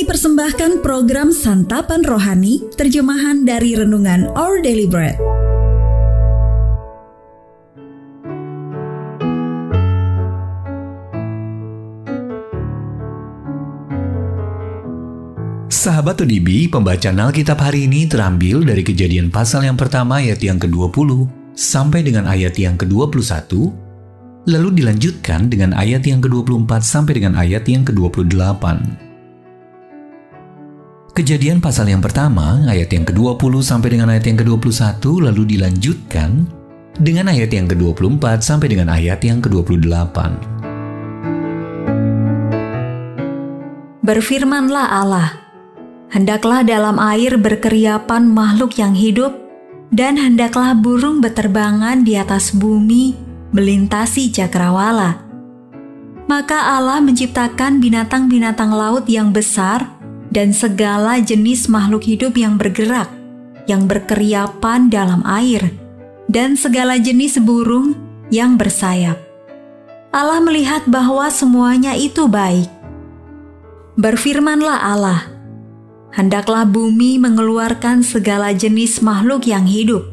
Kami persembahkan program Santapan Rohani, terjemahan dari Renungan Our Daily Bread. Sahabat ODB, pembacaan Alkitab hari ini terambil dari kejadian pasal yang pertama ayat yang ke-20 sampai dengan ayat yang ke-21, lalu dilanjutkan dengan ayat yang ke-24 sampai dengan ayat yang ke-28. Kejadian pasal yang pertama, ayat yang ke-20 sampai dengan ayat yang ke-21, lalu dilanjutkan dengan ayat yang ke-24 sampai dengan ayat yang ke-28. Berfirmanlah Allah, hendaklah dalam air berkeriapan makhluk yang hidup, dan hendaklah burung beterbangan di atas bumi melintasi cakrawala. Maka Allah menciptakan binatang-binatang laut yang besar dan segala jenis makhluk hidup yang bergerak, yang berkeriapan dalam air, dan segala jenis burung yang bersayap. Allah melihat bahwa semuanya itu baik. Berfirmanlah Allah, hendaklah bumi mengeluarkan segala jenis makhluk yang hidup,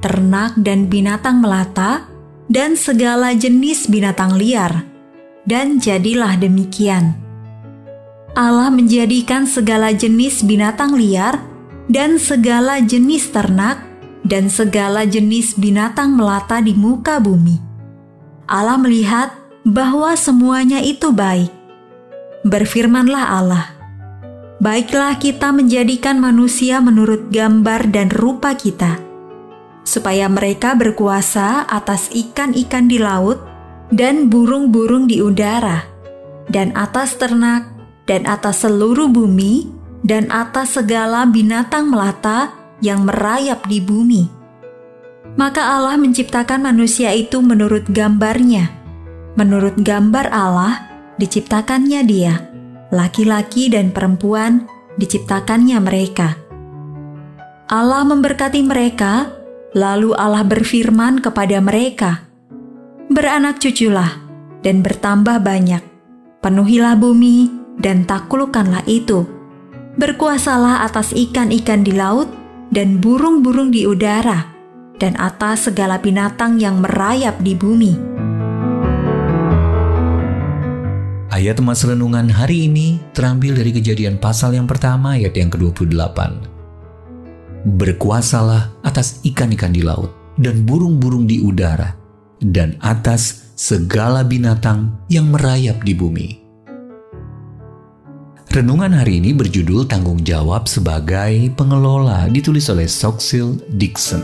ternak dan binatang melata, dan segala jenis binatang liar. Dan jadilah demikian. Allah menjadikan segala jenis binatang liar dan segala jenis ternak dan segala jenis binatang melata di muka bumi. Allah melihat bahwa semuanya itu baik. Berfirmanlah Allah, baiklah kita menjadikan manusia menurut gambar dan rupa kita, supaya mereka berkuasa atas ikan-ikan di laut dan burung-burung di udara, dan atas ternak, dan atas seluruh bumi, dan atas segala binatang melata yang merayap di bumi. Maka Allah menciptakan manusia itu menurut gambarnya. Menurut gambar Allah, diciptakannya dia laki-laki dan perempuan diciptakannya mereka. Allah memberkati mereka, lalu Allah berfirman kepada mereka, "Beranak cuculah dan bertambah banyak, penuhilah bumi dan taklukkanlah itu. Berkuasalah atas ikan-ikan di laut dan burung-burung di udara, dan atas segala binatang yang merayap di bumi." Ayat emas renungan hari ini terambil dari kejadian pasal yang pertama ayat yang ke-28. Berkuasalah atas ikan-ikan di laut dan burung-burung di udara dan atas segala binatang yang merayap di bumi. Renungan hari ini berjudul Tanggung Jawab sebagai Pengelola ditulis oleh Soxil Dixon.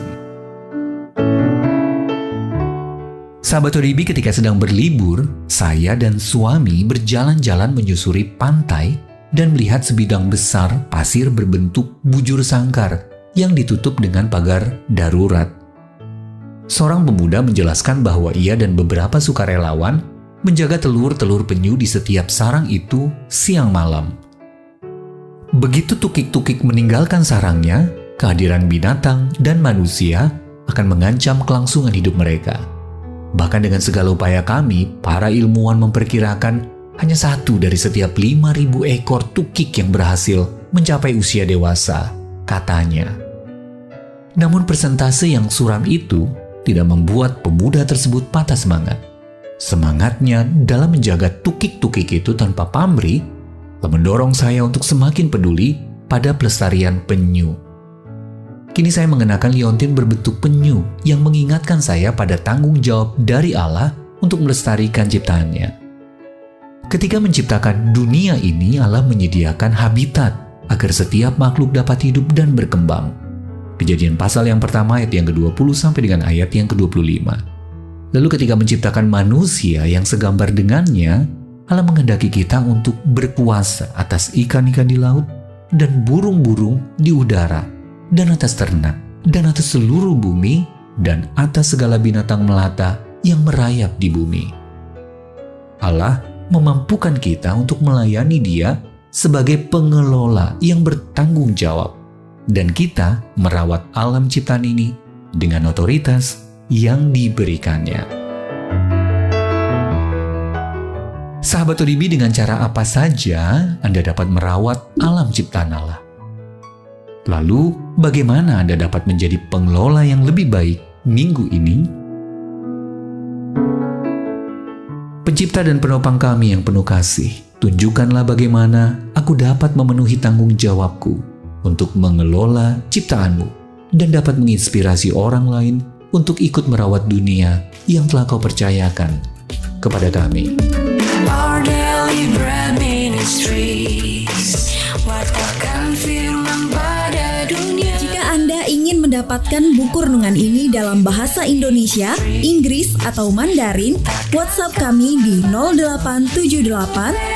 Sahabat Oribi ketika sedang berlibur, saya dan suami berjalan-jalan menyusuri pantai dan melihat sebidang besar pasir berbentuk bujur sangkar yang ditutup dengan pagar darurat. Seorang pemuda menjelaskan bahwa ia dan beberapa sukarelawan menjaga telur-telur penyu di setiap sarang itu siang malam. Begitu tukik-tukik meninggalkan sarangnya, kehadiran binatang dan manusia akan mengancam kelangsungan hidup mereka. Bahkan dengan segala upaya kami, para ilmuwan memperkirakan hanya satu dari setiap 5.000 ekor tukik yang berhasil mencapai usia dewasa, katanya. Namun persentase yang suram itu tidak membuat pemuda tersebut patah semangat. Semangatnya dalam menjaga tukik-tukik itu tanpa pamrih mendorong saya untuk semakin peduli pada pelestarian penyu Kini saya mengenakan liontin berbentuk penyu yang mengingatkan saya pada tanggung jawab dari Allah untuk melestarikan ciptaannya. Ketika menciptakan dunia ini, Allah menyediakan habitat agar setiap makhluk dapat hidup dan berkembang. Kejadian pasal yang pertama ayat yang ke-20 sampai dengan ayat yang ke-25. Lalu ketika menciptakan manusia yang segambar dengannya, Allah menghendaki kita untuk berkuasa atas ikan-ikan di laut dan burung-burung di udara dan atas ternak, dan atas seluruh bumi, dan atas segala binatang melata yang merayap di bumi. Allah memampukan kita untuk melayani Dia sebagai pengelola yang bertanggung jawab, dan kita merawat alam ciptaan ini dengan otoritas yang diberikannya. Sahabat ODB dengan cara apa saja Anda dapat merawat alam ciptaan Allah. Lalu, bagaimana Anda dapat menjadi pengelola yang lebih baik minggu ini? Pencipta dan penopang kami yang penuh kasih, tunjukkanlah bagaimana aku dapat memenuhi tanggung jawabku untuk mengelola ciptaanmu dan dapat menginspirasi orang lain untuk ikut merawat dunia yang telah kau percayakan kepada kami. Our daily bread ministries Wartakan firman pada dunia Jika Anda ingin mendapatkan buku renungan ini dalam bahasa Indonesia, Inggris, atau Mandarin, WhatsApp kami di 0878